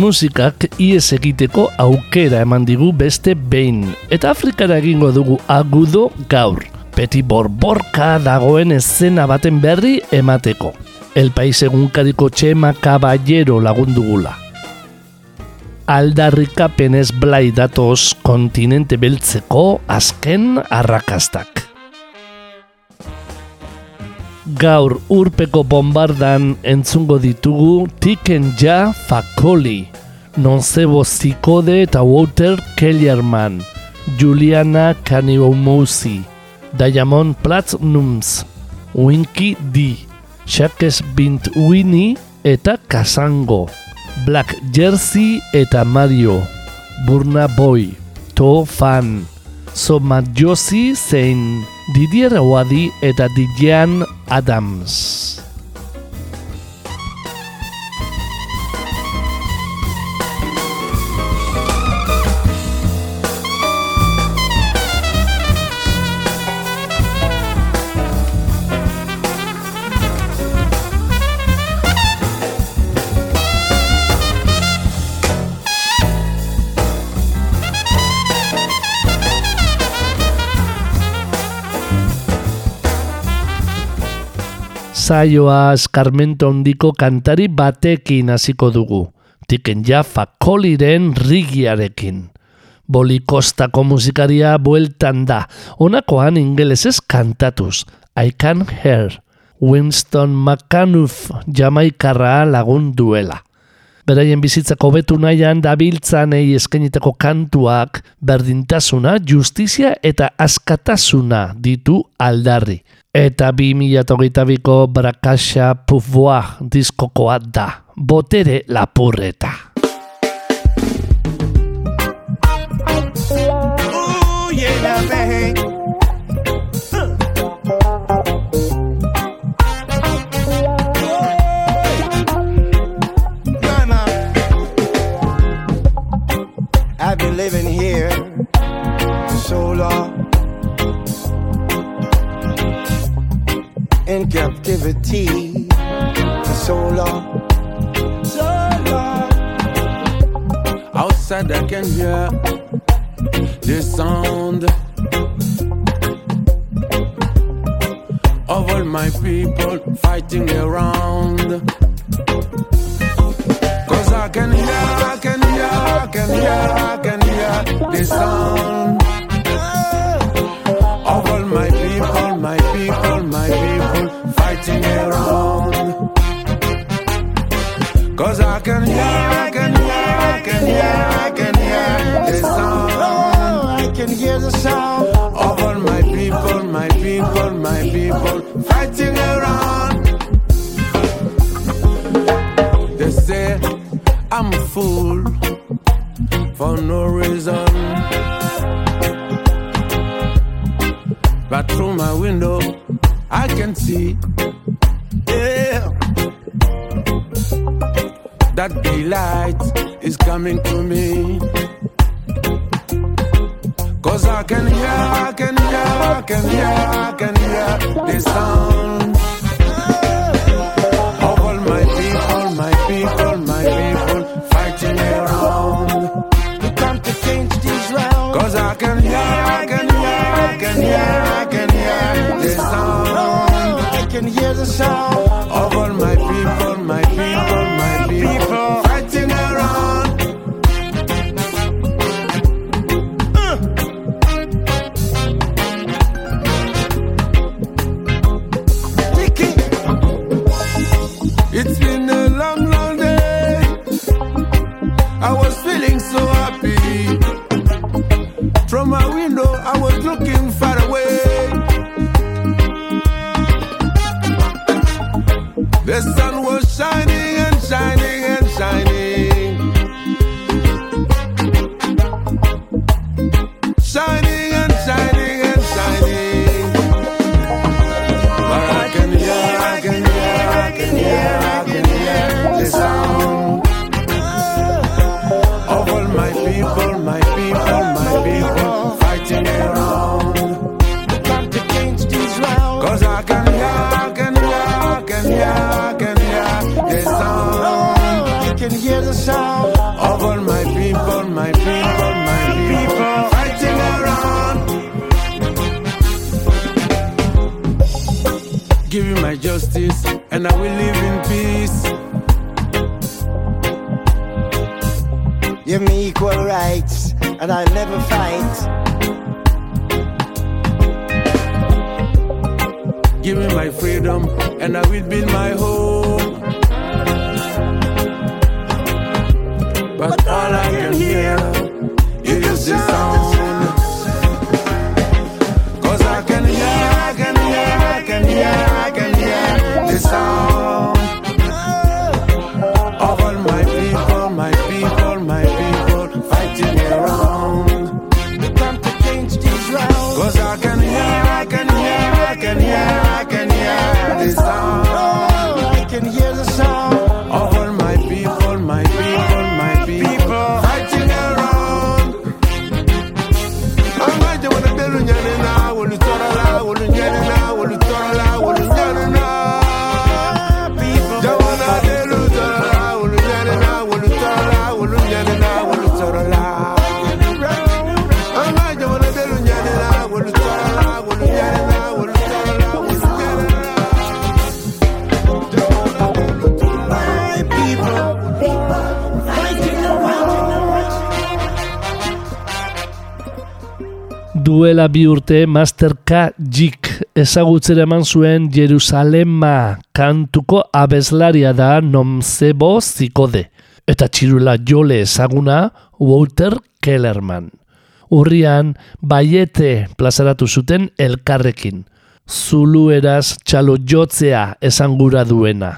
Musikak ies egiteko aukera eman digu beste behin. Eta Afrikara egingo dugu agudo gaur. Peti borborka dagoen escena baten berri emateko. El Pais egunkariko txema kaballero lagundugula. Aldarrikapenez blai datoz kontinente beltzeko azken arrakastak. Gaur urpeko bombardan entzungo ditugu Tiken Ja Fakoli, Nonzebo Zikode eta Walter Kellerman, Juliana Kanibomousi, Diamond Platinums, Winky D, Shakes Bint Winnie eta Kasango, Black Jersey eta Mario, Burna Boy, To Fan, Soma Josi zein Didier Awadi eta Dijan Adams. Saioa eskarmento handiko kantari batekin hasiko dugu. Tiken ja fakoliren rigiarekin. Bolikostako musikaria bueltan da. Honakoan ingelesez kantatuz. I can hear. Winston McAnuff jamaikarra lagun duela. Beraien bizitzako betu nahian dabiltzan egi eskeniteko kantuak berdintasuna, justizia eta askatasuna ditu aldarri eta bi mila togeita biko brakasha pufboa diskokoa da. Botere lapurreta. Ooh, yeah. Mama, I've been living here for so long. In captivity for so long, so long. Outside I can hear the sound of all my people fighting around. Cause I can hear, I can hear, I can hear, I can hear the sound Cause I can hear, I can hear, I can hear, I can hear the sound. I can hear the sound of all my people, my people, my people fighting around. They say I'm a fool for no reason. But through my window, I can see, that daylight is coming to me. Cause I can hear, I can hear, I can hear, I can hear the sound of all my people, my people, my people fighting around. We come to change these rounds. Cause I can hear, I can hear, I can hear, I can hear the oh, sound. I can hear the sound of all my people, duela bi urte Masterka Jik ezagutzera eman zuen Jerusalema kantuko abeslaria da Nomzebo Zikode eta txirula jole ezaguna Walter Kellerman. Urrian, baiete plazaratu zuten elkarrekin. Zulueraz txalo jotzea esangura duena.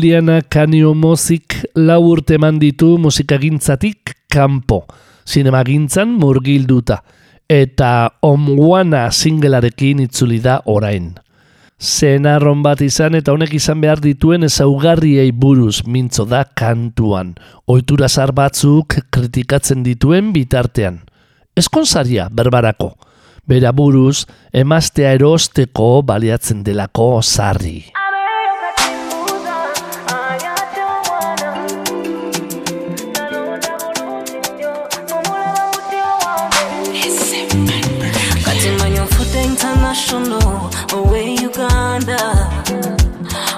Juliana Kaniomozik lau urte eman ditu musikagintzatik kanpo, sinemagintzan murgilduta, eta omguana singelarekin itzuli da orain. Zenarron bat izan eta honek izan behar dituen ezaugarriei buruz mintzo da kantuan, ohitura zar batzuk kritikatzen dituen bitartean. Eskonsaria berbarako, bera buruz emaztea erosteko baliatzen delako sarri. international owe uganda.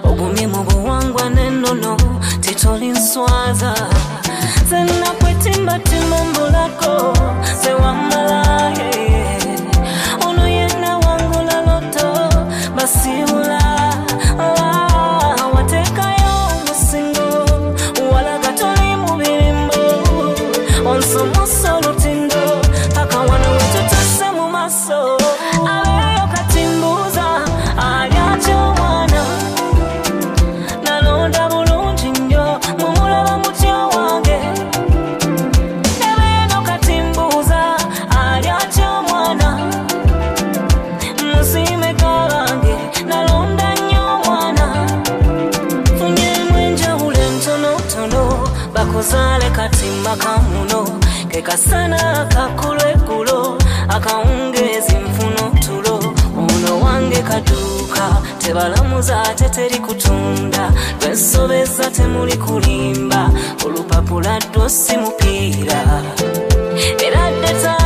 Obumimu buwangwa nenono titolinswaza zenakwetimbatimbambulako sewamu tebalamuza ate teri kutunda lwesobeza temuli kulimba olupapula ddo si mupiira. Era dde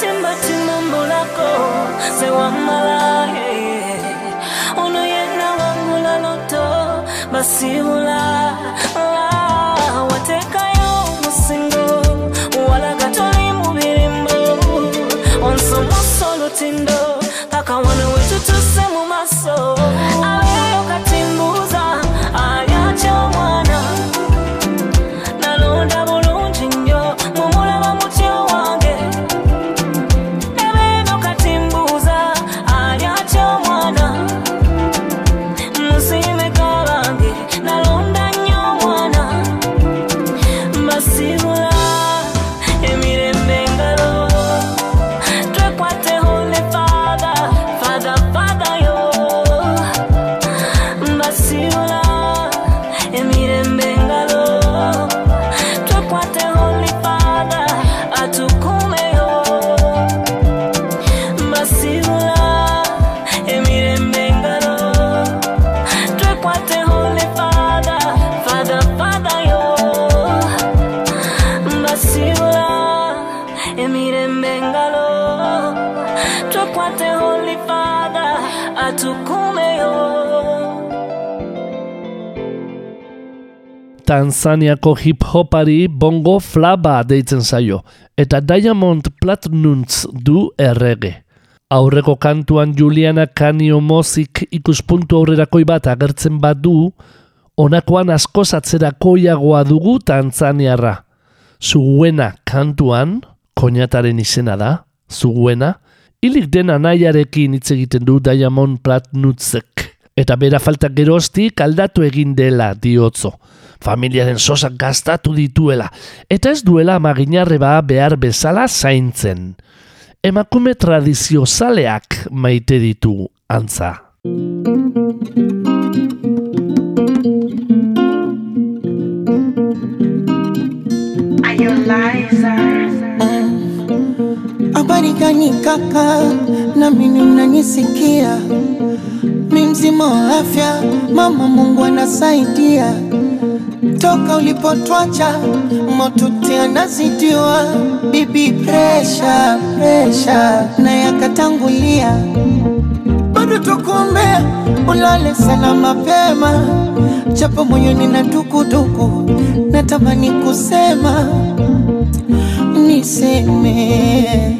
Timba timumbo lako sewamala Ono yena wangula loto basimula ah, Watekayo musingo wala katoli mubirimbo. Onso musolo tindo kaka wana wetu Tanzaniako hip-hopari bongo flaba deitzen zaio, eta Diamond Platnumz du errege. Aurreko kantuan Juliana Kanio Mozik ikuspuntu aurrerakoi bat agertzen badu, honakoan askoz atzerakoiagoa dugu Tanzaniarra. Zuguena kantuan, koñataren izena da, zuguena, hilik den anaiarekin hitz egiten du Diamond Platnutzek. Eta bera faltak geroztik aldatu egin dela diotzo. Familiaren sosak gastatu dituela, eta ez duela amaginarreba behar bezala zaintzen. Emakume tradizio zaleak maite ditu antza. Habari gani kaka, na mimi mnanisikia? Mi mzima wa afya, mama Mungu anasaidia. Toka ulipotwacha motuti anazidiwa, bibi presha presha na yakatangulia, bado tukuombea ulale sana mapema, japo moyoni na dukuduku, natamani kusema niseme.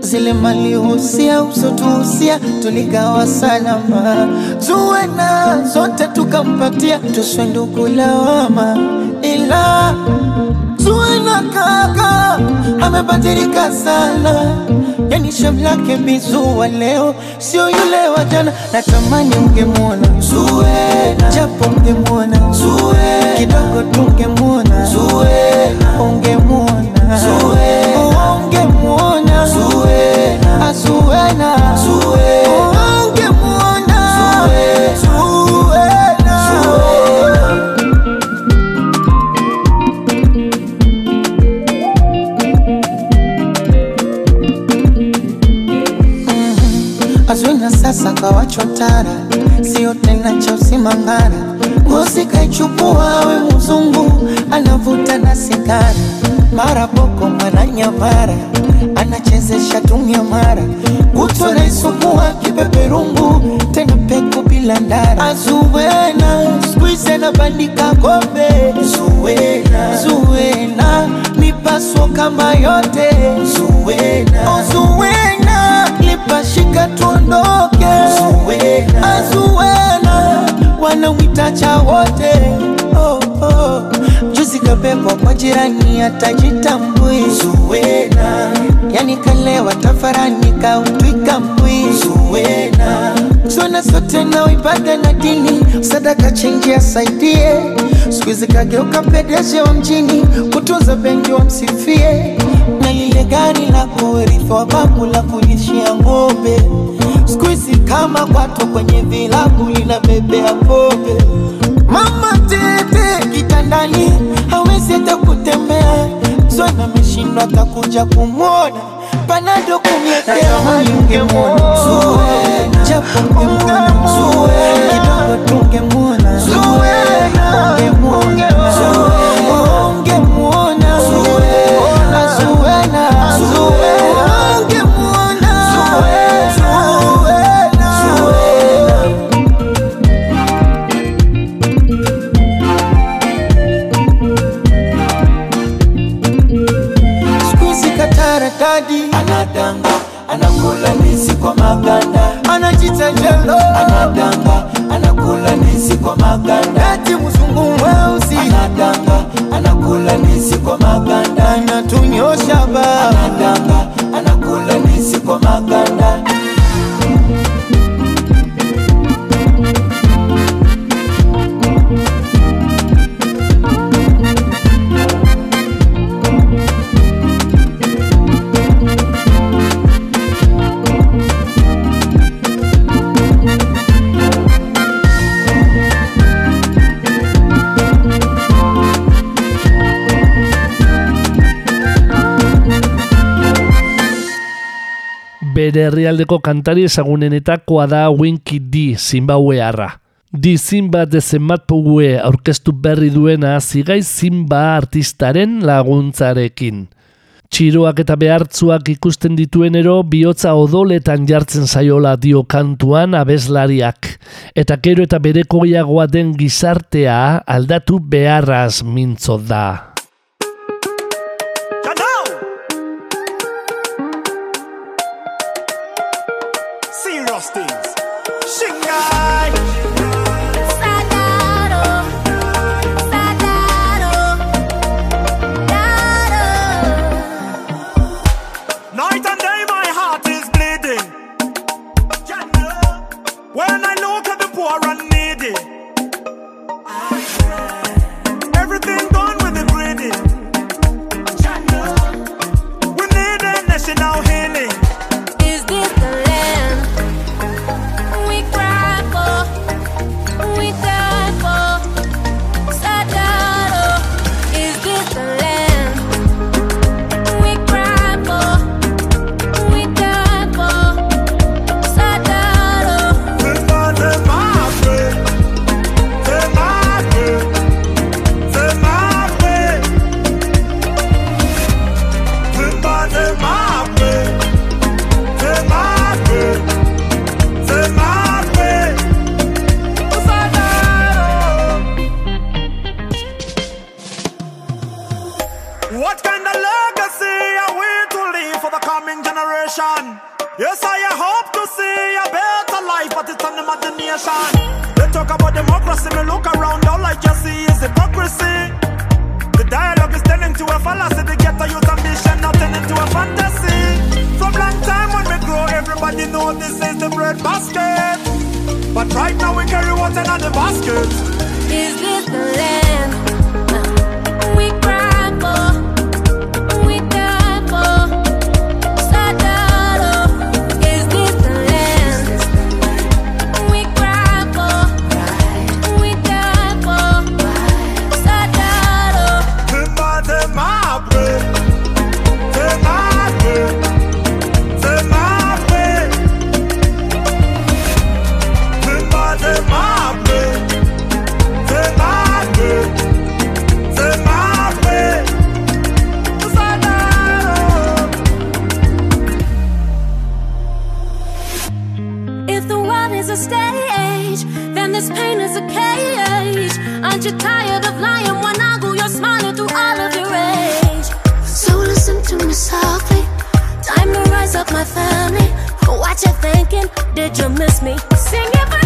Zile malihusia usotuhusia tuligawa salama, tuwe na zote tukampatia, tuswe ndugu lawama, ila tuwe na kaka amebadilika sana, yani shem lake wa leo sio yule wa jana. Natamani ungemwona Zuena, japo ungemwona Zuena, kidogo tungemwona ungemwona ungemwona. Azwina sasa kawachotara, sio tena cha usimangara. Ngozi kaichukua we mzungu, anavuta na sigara, mara boko mara nyamara, anachezesha tumia mara, kutwa naisukua kipeperungu, tena peku bila ndara. Azuwena skuize na bandika kombe, Zuwena, mipaso kama yote, Zuwena, oh, lipashika tuondoke, Azuwena wanawitacha wote. Oh, oh. Juzi pepo kwa jirani atajitambui. Zuwena, yani kalewa tafarani kautwika mbwi Zuwena, Zuwena sote na ibada na dini, sadaka chenji asaidie, siku hizi kageuka pedeje wa mjini, kutunza benki wamsifie, na lile gari la kurithi wa babu la kulishia ng'ombe. Siku hizi kama kwato kwenye vilabu linabebea pombe. Mama tete kitandani hawezi hata kutembea, Zwana ameshindwa atakuja kumwona. Panado kumletea mali. ungemwona. Zuwena, japo ungemwona. Zuwena, kidogo tungemwona. Zuwena, ungemwona herrialdeko kantari ezagunenetakoa da Winky D Zimbabwearra. Di Zimba de Zenbatpugue aurkeztu berri duena zigai Zimba artistaren laguntzarekin. Txiroak eta behartzuak ikusten dituenero bihotza odoletan jartzen zaiola dio kantuan abeslariak. Eta gero eta berekoiagoa den gizartea aldatu beharraz mintzo da. this pain is a cage. Aren't you tired of lying? Why now you're smiling through all of your rage? So listen to me softly. Time to rise up, my family. What you thinking? Did you miss me? Sing it.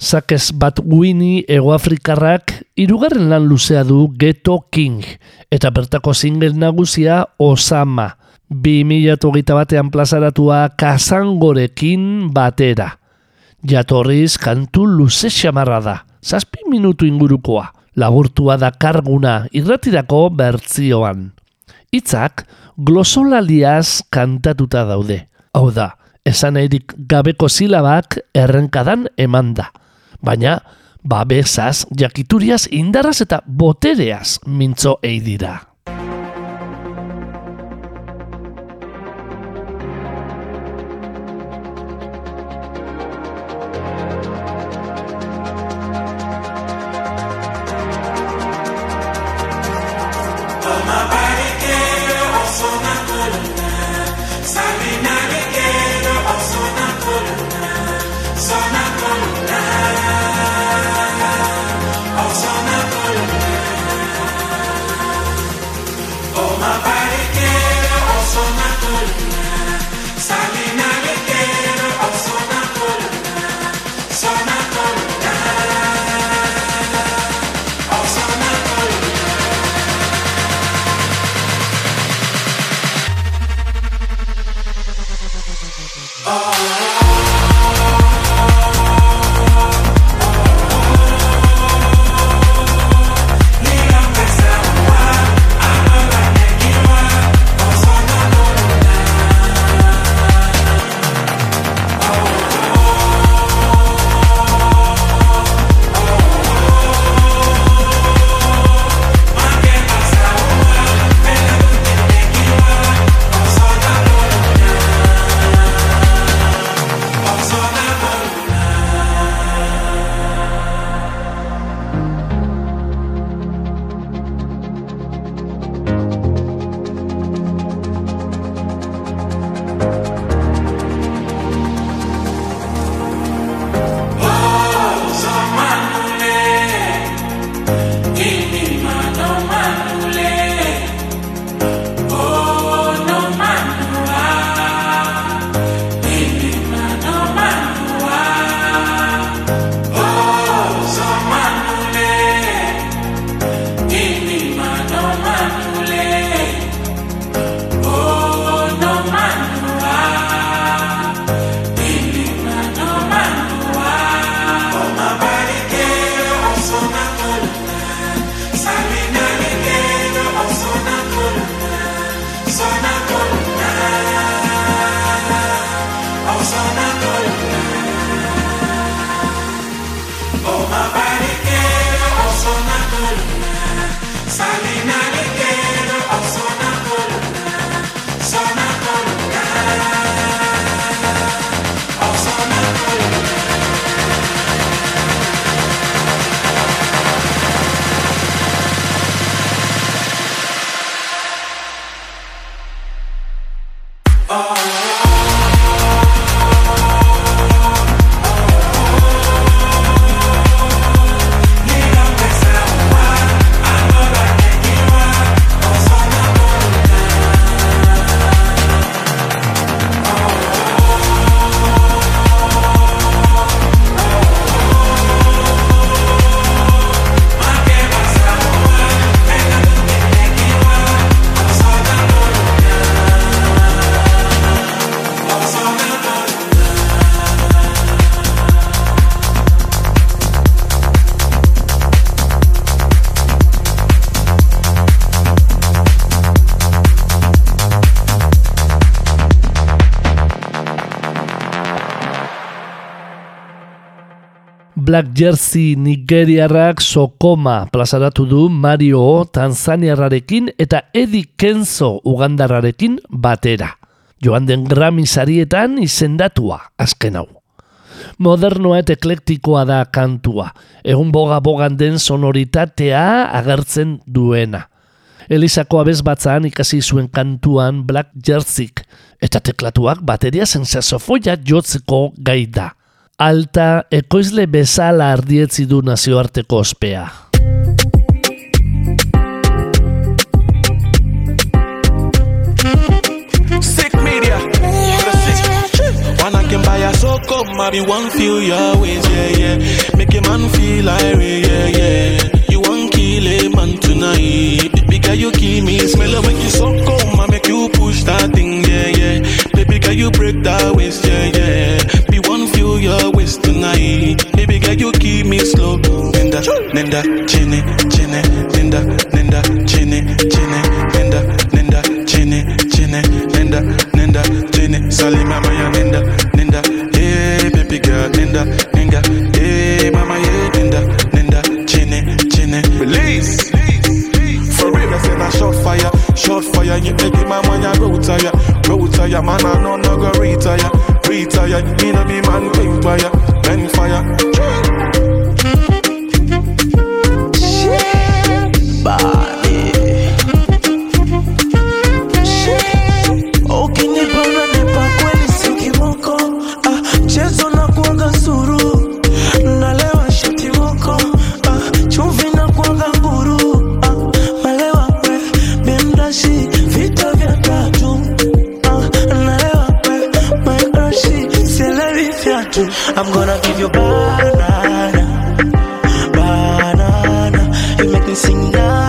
Zakez bat Winnie egoafrikarrak irugarren lan luzea du Geto King eta bertako single nagusia Osama. 2008 batean plazaratua Kazangorekin batera. Jatorriz kantu luze xamarra da, zazpi minutu ingurukoa, laburtua da karguna irratirako bertzioan. Hitzak glosolaliaz kantatuta daude. Hau da, esan erik gabeko silabak errenkadan eman da baina babesaz, jakituriaz, indarraz eta botereaz mintzo ei dira. Black Jersey Nigeriarrak Sokoma plazaratu du Mario Tanzaniarrarekin eta Eddie Kenzo Ugandarrarekin batera. Joan den Grammy sarietan izendatua azken hau. Modernoa eta eklektikoa da kantua, egun boga bogan den sonoritatea agertzen duena. Elisako abez batzaan ikasi zuen kantuan Black Jerseyk, eta teklatuak bateria sensazofoia jotzeko gai da. Alta ekoizle bezala ardietzi du nazioarteko ospea. Can buy a so come, I be one feel your ways, yeah, yeah. Make a man feel irate, yeah, yeah. You want kill a man tonight. Baby girl, you kill me. Smell it when you so come, I make you push that thing, yeah, yeah. Baby girl, you break that waist, yeah, yeah. do your ways tonight. Baby girl, you keep me slow. Linda, Linda, Chinny, Chinny, Linda, Linda, Chinny, Chinny, Linda, Linda, Chinny, Chinny, Linda, Linda, Chinny. Sally, mama, ya Linda, Linda, yeah, baby girl, Linda, Linda, yeah, mama, yeah, Linda, Linda, Chinny, Chinny. Release. For real, I said I shot fire, short fire. You make my money, I go tire, go tire. Man, I know no go retire retire. Me no be man king fire, men fire. Ukinipanga I'm gonna give you banana banana. You make me sing na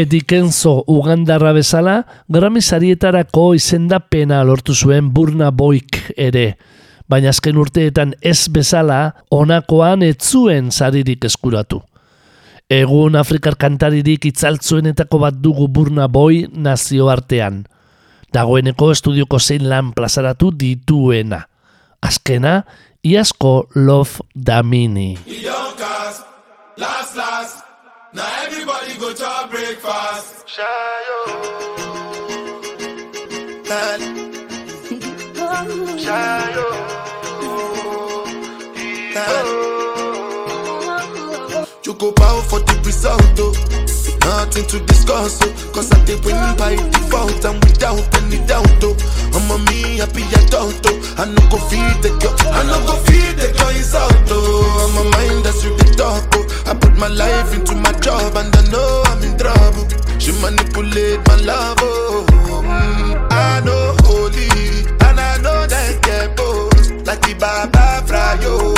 Eddie Kenzo Ugandarra bezala, Grammy sarietarako izendapena lortu zuen Burna Boyk ere. Baina azken urteetan ez bezala, honakoan ez zuen saririk eskuratu. Egun Afrikar kantaririk itzaltzuenetako bat dugu Burna Boy nazioartean. Dagoeneko estudioko zein lan plazaratu dituena. Azkena, iazko Love Damini. Yonkers, last, last. Now everybody go to breakfast. Shayo. Shayo. Choco pao for the result. Nothing to discuss, oh. Cause I did win by default and without any doubt, oh. I'm a me happy adult, oh. I no go feed the girl, I no go feed the girl is out, oh. I'm a mind that's you the talk, oh. I put my life into my job and I know I'm in trouble. She manipulate my love, oh. Mm, I know holy and I know that get both like the Baba Frayo,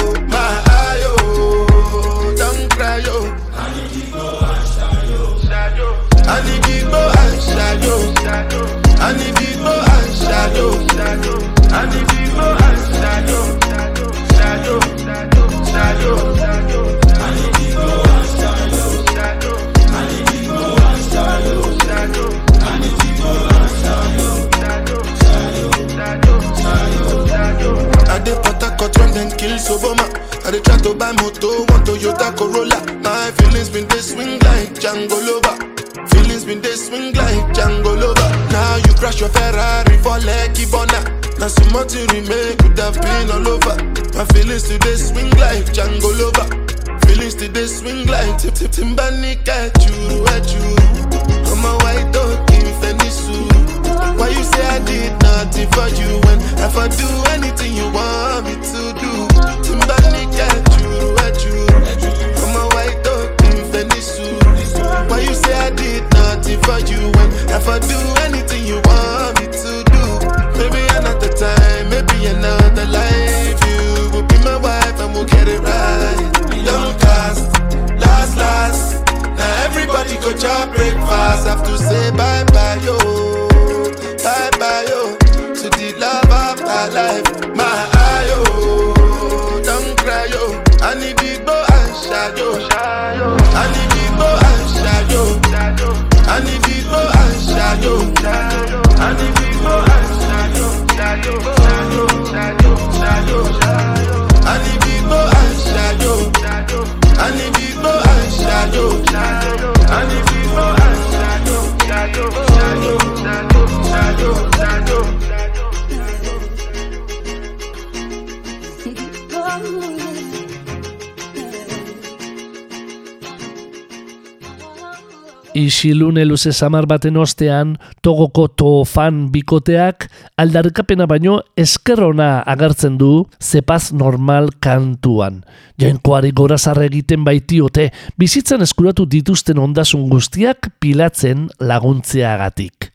Isilune luze samar baten ostean, togoko tofan bikoteak aldarkapena baino eskerrona agertzen du zepaz normal kantuan. Jainkoari gora zarre egiten baitiote, bizitzan eskuratu dituzten ondasun guztiak pilatzen laguntzeagatik.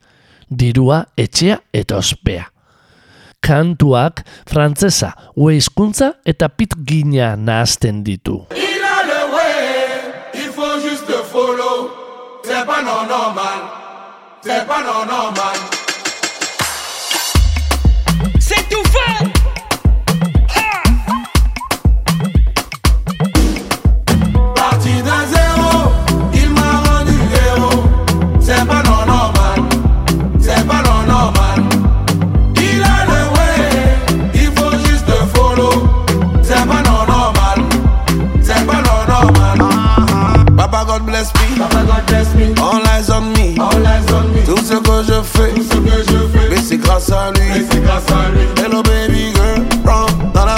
Dirua, etxea eta ospea. Kantuak, frantsesa, hueizkuntza eta pit gina nahazten ditu. Step on no normal. Step on no normal. All eyes on me. Tout ce que je fais. Mais c'est grâce à lui. Hello baby girl, prends dans la.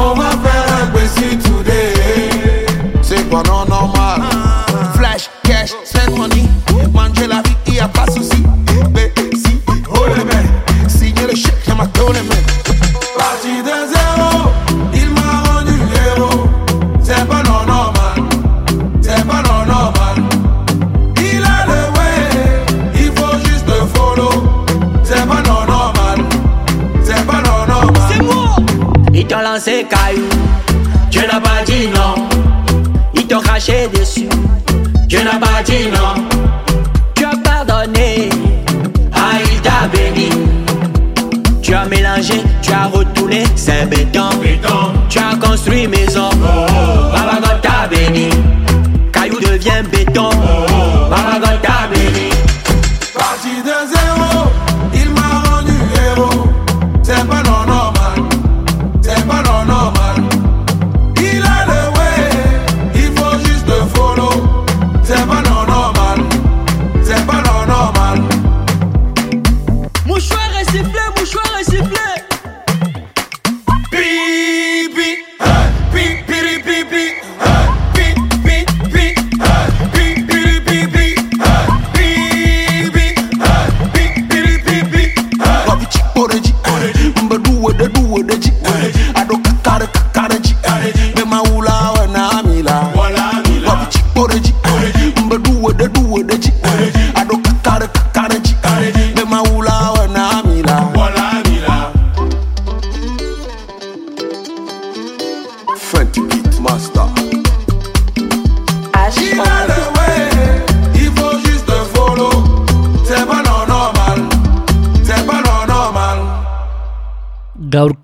On va faire un petit tour.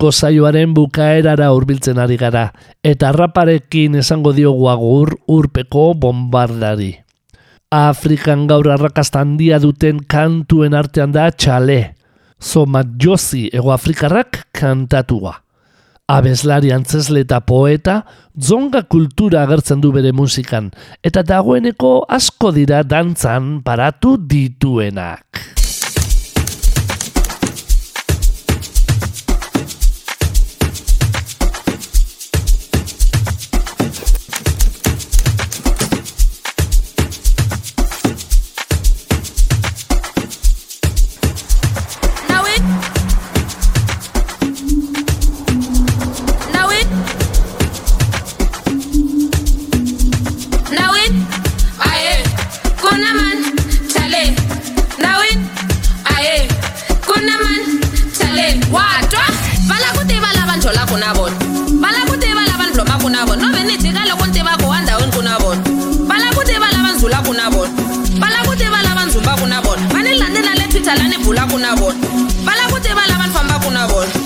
gaurko zaioaren bukaerara hurbiltzen ari gara, eta raparekin esango diogu agur urpeko bombardari. Afrikan gaur arrakasta handia duten kantuen artean da txale, zomat jozi ego Afrikarrak kantatua. Abeslari antzesle eta poeta, zonga kultura agertzen du bere musikan, eta dagoeneko asko dira dantzan paratu dituenak. kunabona vane landzelela twitter lani bula kunavona va lava ku tiva lava ni fambaka na vona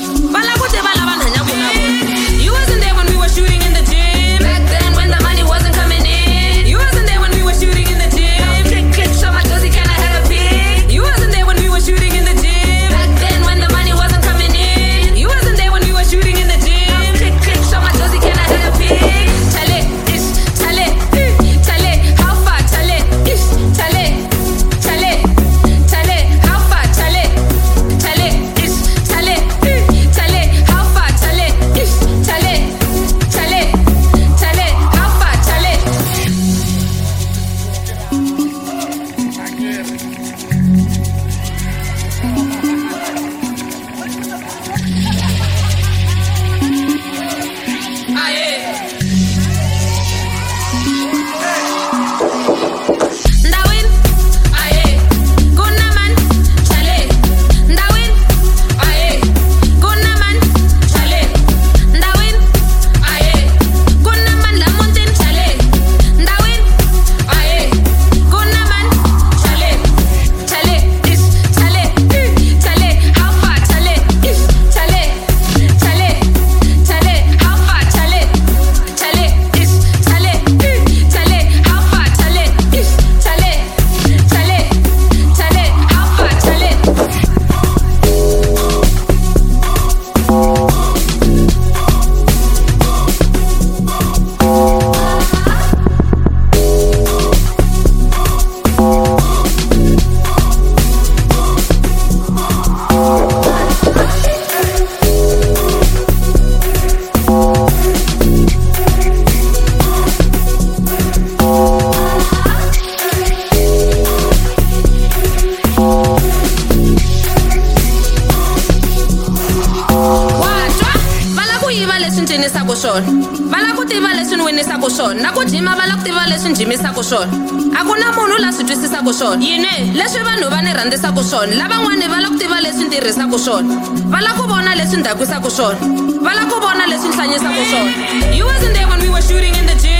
ku swona yini? Leswi vanhu va ni rhandzisaka swona. Lavan'wani va lava ku tiva leswi ni tirhisaka swona. Va lava ku vona leswi ni dakwisaka swona. Va lava ku vona leswi ni hlanyisaka swona. You wasn't there when we were shooting in the gym.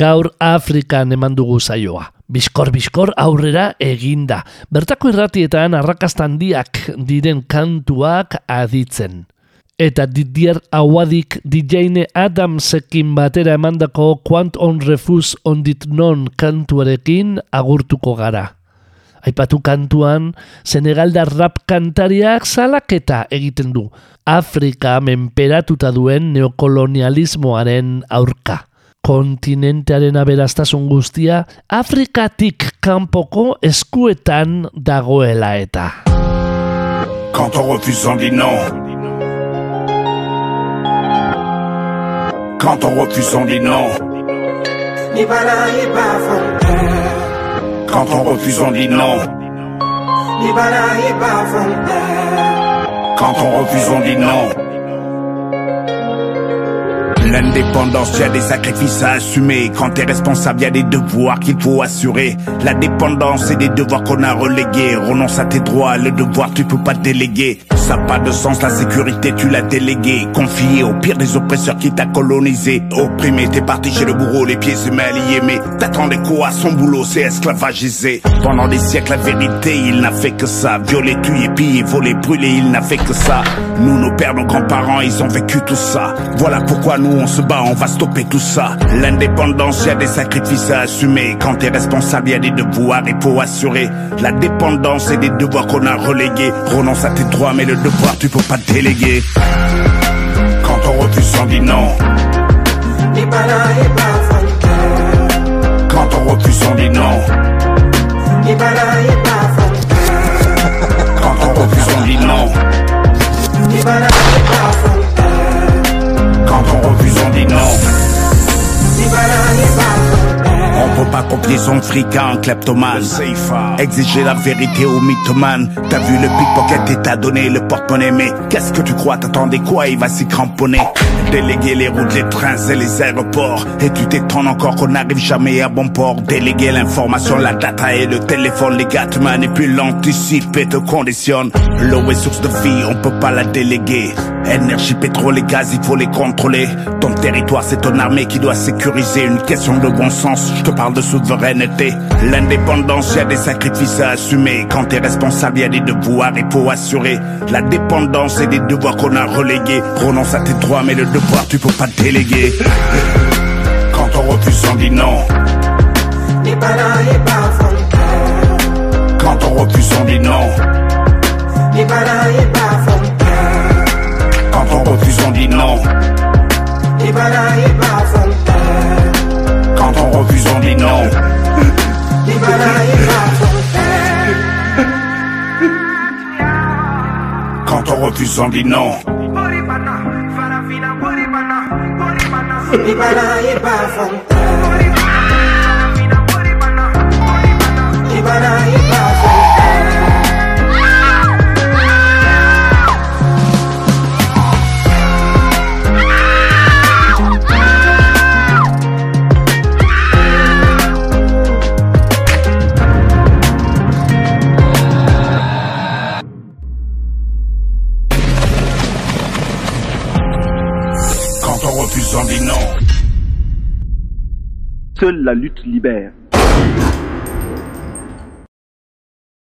Gaur Afrikan eman dugu zaioa. Biskor-biskor aurrera eginda. Bertako irratietan arrakasta handiak diren kantuak aditzen. Eta Didier Awadik DJne Adamsekin batera emandako Quant on Refuse on dit non kantuarekin agurtuko gara. Aipatu kantuan, Senegaldar rap kantariak salaketa egiten du. Afrika menperatuta duen neokolonialismoaren aurka. Kontinentearen aberastasun guztia Afrikatik kanpoko eskuetan dagoela eta. Quand on refuse, on dit non. Quand on refuse, on dit non. Quand on refuse, on dit non. Quand on refuse, on dit non. L'indépendance, y a des sacrifices à assumer. Quand t'es responsable, y a des devoirs qu'il faut assurer. La dépendance, c'est des devoirs qu'on a relégués. Renonce à tes droits, le devoir, tu peux pas déléguer. Ça n'a pas de sens, la sécurité, tu l'as délégué. Confié au pire des oppresseurs qui t'a colonisé. Opprimé, t'es parti chez le bourreau, les pieds mal liés. Mais t'attendais quoi Son boulot, c'est esclavagisé. Pendant des siècles, la vérité, il n'a fait que ça. Violer, tuer, piller, voler, brûler, il n'a fait que ça. Nous, nos pères, nos grands-parents, ils ont vécu tout ça. Voilà pourquoi nous, on se bat, on va stopper tout ça. L'indépendance, y a des sacrifices à assumer. Quand t'es responsable, y a des devoirs, il faut assurer. La dépendance, c'est des devoirs qu'on a relégués. Renonce à tes droits, mais le devoir, tu peux pas te déléguer. Quand on refuse, non. Quand on refuse, on dit non. Quand on refuse, on dit non. Quand on refuse, on dit non. On peut pas copier son fric à un kleptomane. Exiger la vérité au mythomane. T'as vu le pickpocket et t'as donné le porte-monnaie. Mais qu'est-ce que tu crois? T'attendais quoi? Il va s'y cramponner. Déléguer les routes, les trains et les aéroports. Et tu t'étonnes encore qu'on n'arrive jamais à bon port. Déléguer l'information, la data et le téléphone. Les gars te manipulent, l'anticipent et te conditionnent. L'eau est source de vie, on peut pas la déléguer. Énergie, pétrole et gaz, il faut les contrôler. Ton territoire, c'est ton armée qui doit sécuriser. Une question de bon sens, je te parle de souveraineté. L'indépendance, y a des sacrifices à assumer. Quand t'es responsable, y a des devoirs, il faut assurer. La dépendance, c'est des devoirs qu'on a relégués. Renonce à tes droits, mais le devoir, tu peux pas te déléguer. Quand on refuse, on dit non. Quand on refuse, on dit non. Quand on refuse, on dit non. On dit non. Quand on refuse, on dit non. Seule la lutte libère.